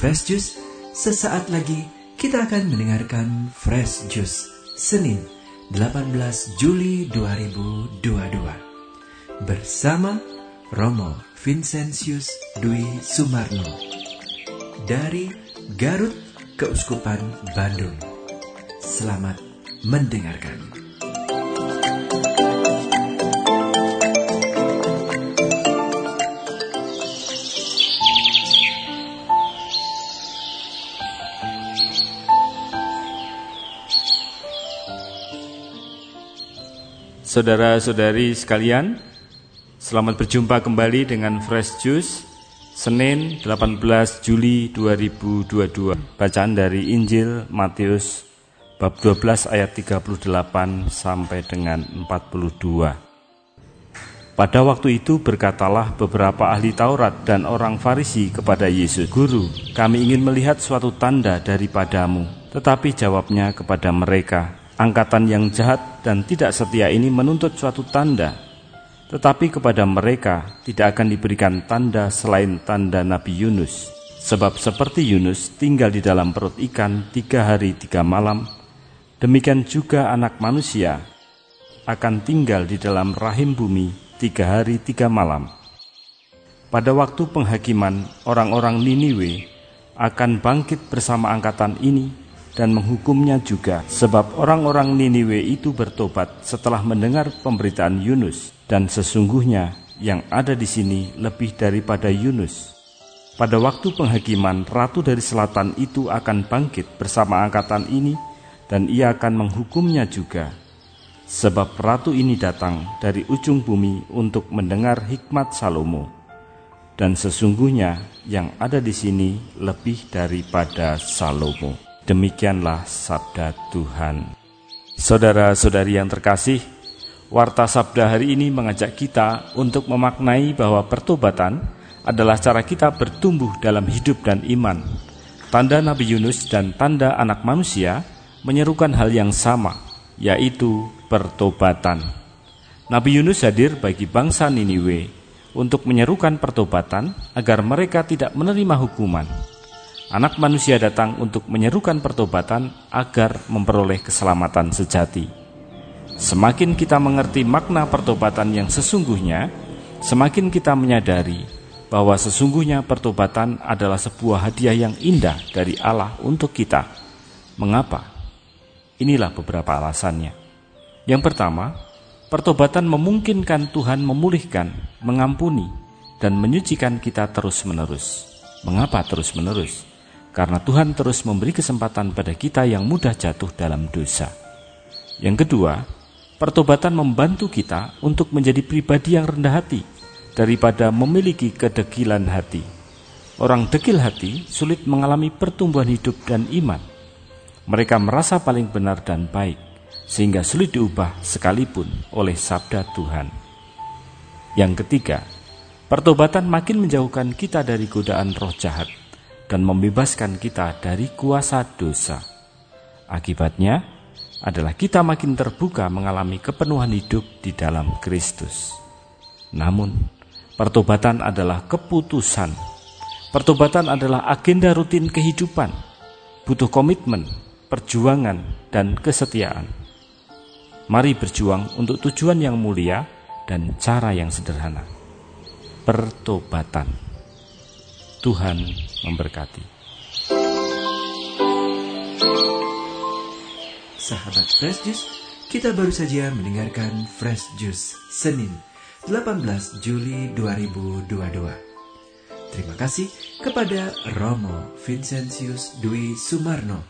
Fresh Juice, sesaat lagi kita akan mendengarkan Fresh Juice Senin 18 Juli 2022 bersama Romo Vincentius Dwi Sumarno dari Garut Keuskupan Bandung. Selamat mendengarkan. Saudara-saudari sekalian, selamat berjumpa kembali dengan Fresh Juice Senin 18 Juli 2022. Bacaan dari Injil Matius bab 12 ayat 38 sampai dengan 42. Pada waktu itu berkatalah beberapa ahli Taurat dan orang Farisi kepada Yesus, "Guru, kami ingin melihat suatu tanda daripadamu." Tetapi jawabnya kepada mereka, Angkatan yang jahat dan tidak setia ini menuntut suatu tanda, tetapi kepada mereka tidak akan diberikan tanda selain tanda Nabi Yunus. Sebab seperti Yunus tinggal di dalam perut ikan tiga hari tiga malam, demikian juga anak manusia akan tinggal di dalam rahim bumi tiga hari tiga malam. Pada waktu penghakiman, orang-orang Niniwe akan bangkit bersama angkatan ini dan menghukumnya juga sebab orang-orang Niniwe itu bertobat setelah mendengar pemberitaan Yunus dan sesungguhnya yang ada di sini lebih daripada Yunus. Pada waktu penghakiman, ratu dari selatan itu akan bangkit bersama angkatan ini dan ia akan menghukumnya juga. Sebab ratu ini datang dari ujung bumi untuk mendengar hikmat Salomo. Dan sesungguhnya yang ada di sini lebih daripada Salomo. Demikianlah sabda Tuhan. Saudara-saudari yang terkasih, Warta Sabda hari ini mengajak kita untuk memaknai bahwa pertobatan adalah cara kita bertumbuh dalam hidup dan iman. Tanda Nabi Yunus dan tanda anak manusia menyerukan hal yang sama, yaitu pertobatan. Nabi Yunus hadir bagi bangsa Niniwe untuk menyerukan pertobatan agar mereka tidak menerima hukuman. Anak manusia datang untuk menyerukan pertobatan agar memperoleh keselamatan sejati. Semakin kita mengerti makna pertobatan yang sesungguhnya, semakin kita menyadari bahwa sesungguhnya pertobatan adalah sebuah hadiah yang indah dari Allah untuk kita. Mengapa? Inilah beberapa alasannya. Yang pertama, pertobatan memungkinkan Tuhan memulihkan, mengampuni, dan menyucikan kita terus-menerus. Mengapa terus-menerus? Karena Tuhan terus memberi kesempatan pada kita yang mudah jatuh dalam dosa. Yang kedua, pertobatan membantu kita untuk menjadi pribadi yang rendah hati daripada memiliki kedegilan hati. Orang dekil hati sulit mengalami pertumbuhan hidup dan iman. Mereka merasa paling benar dan baik, sehingga sulit diubah sekalipun oleh sabda Tuhan. Yang ketiga, pertobatan makin menjauhkan kita dari godaan roh jahat dan membebaskan kita dari kuasa dosa. Akibatnya adalah kita makin terbuka mengalami kepenuhan hidup di dalam Kristus. Namun, pertobatan adalah keputusan. Pertobatan adalah agenda rutin kehidupan, butuh komitmen, perjuangan, dan kesetiaan. Mari berjuang untuk tujuan yang mulia dan cara yang sederhana. Pertobatan. Tuhan memberkati. Sahabat Fresh Juice, kita baru saja mendengarkan Fresh Juice Senin 18 Juli 2022. Terima kasih kepada Romo Vincentius Dwi Sumarno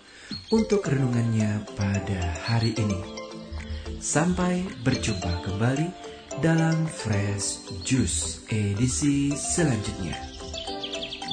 untuk renungannya pada hari ini. Sampai berjumpa kembali dalam Fresh Juice edisi selanjutnya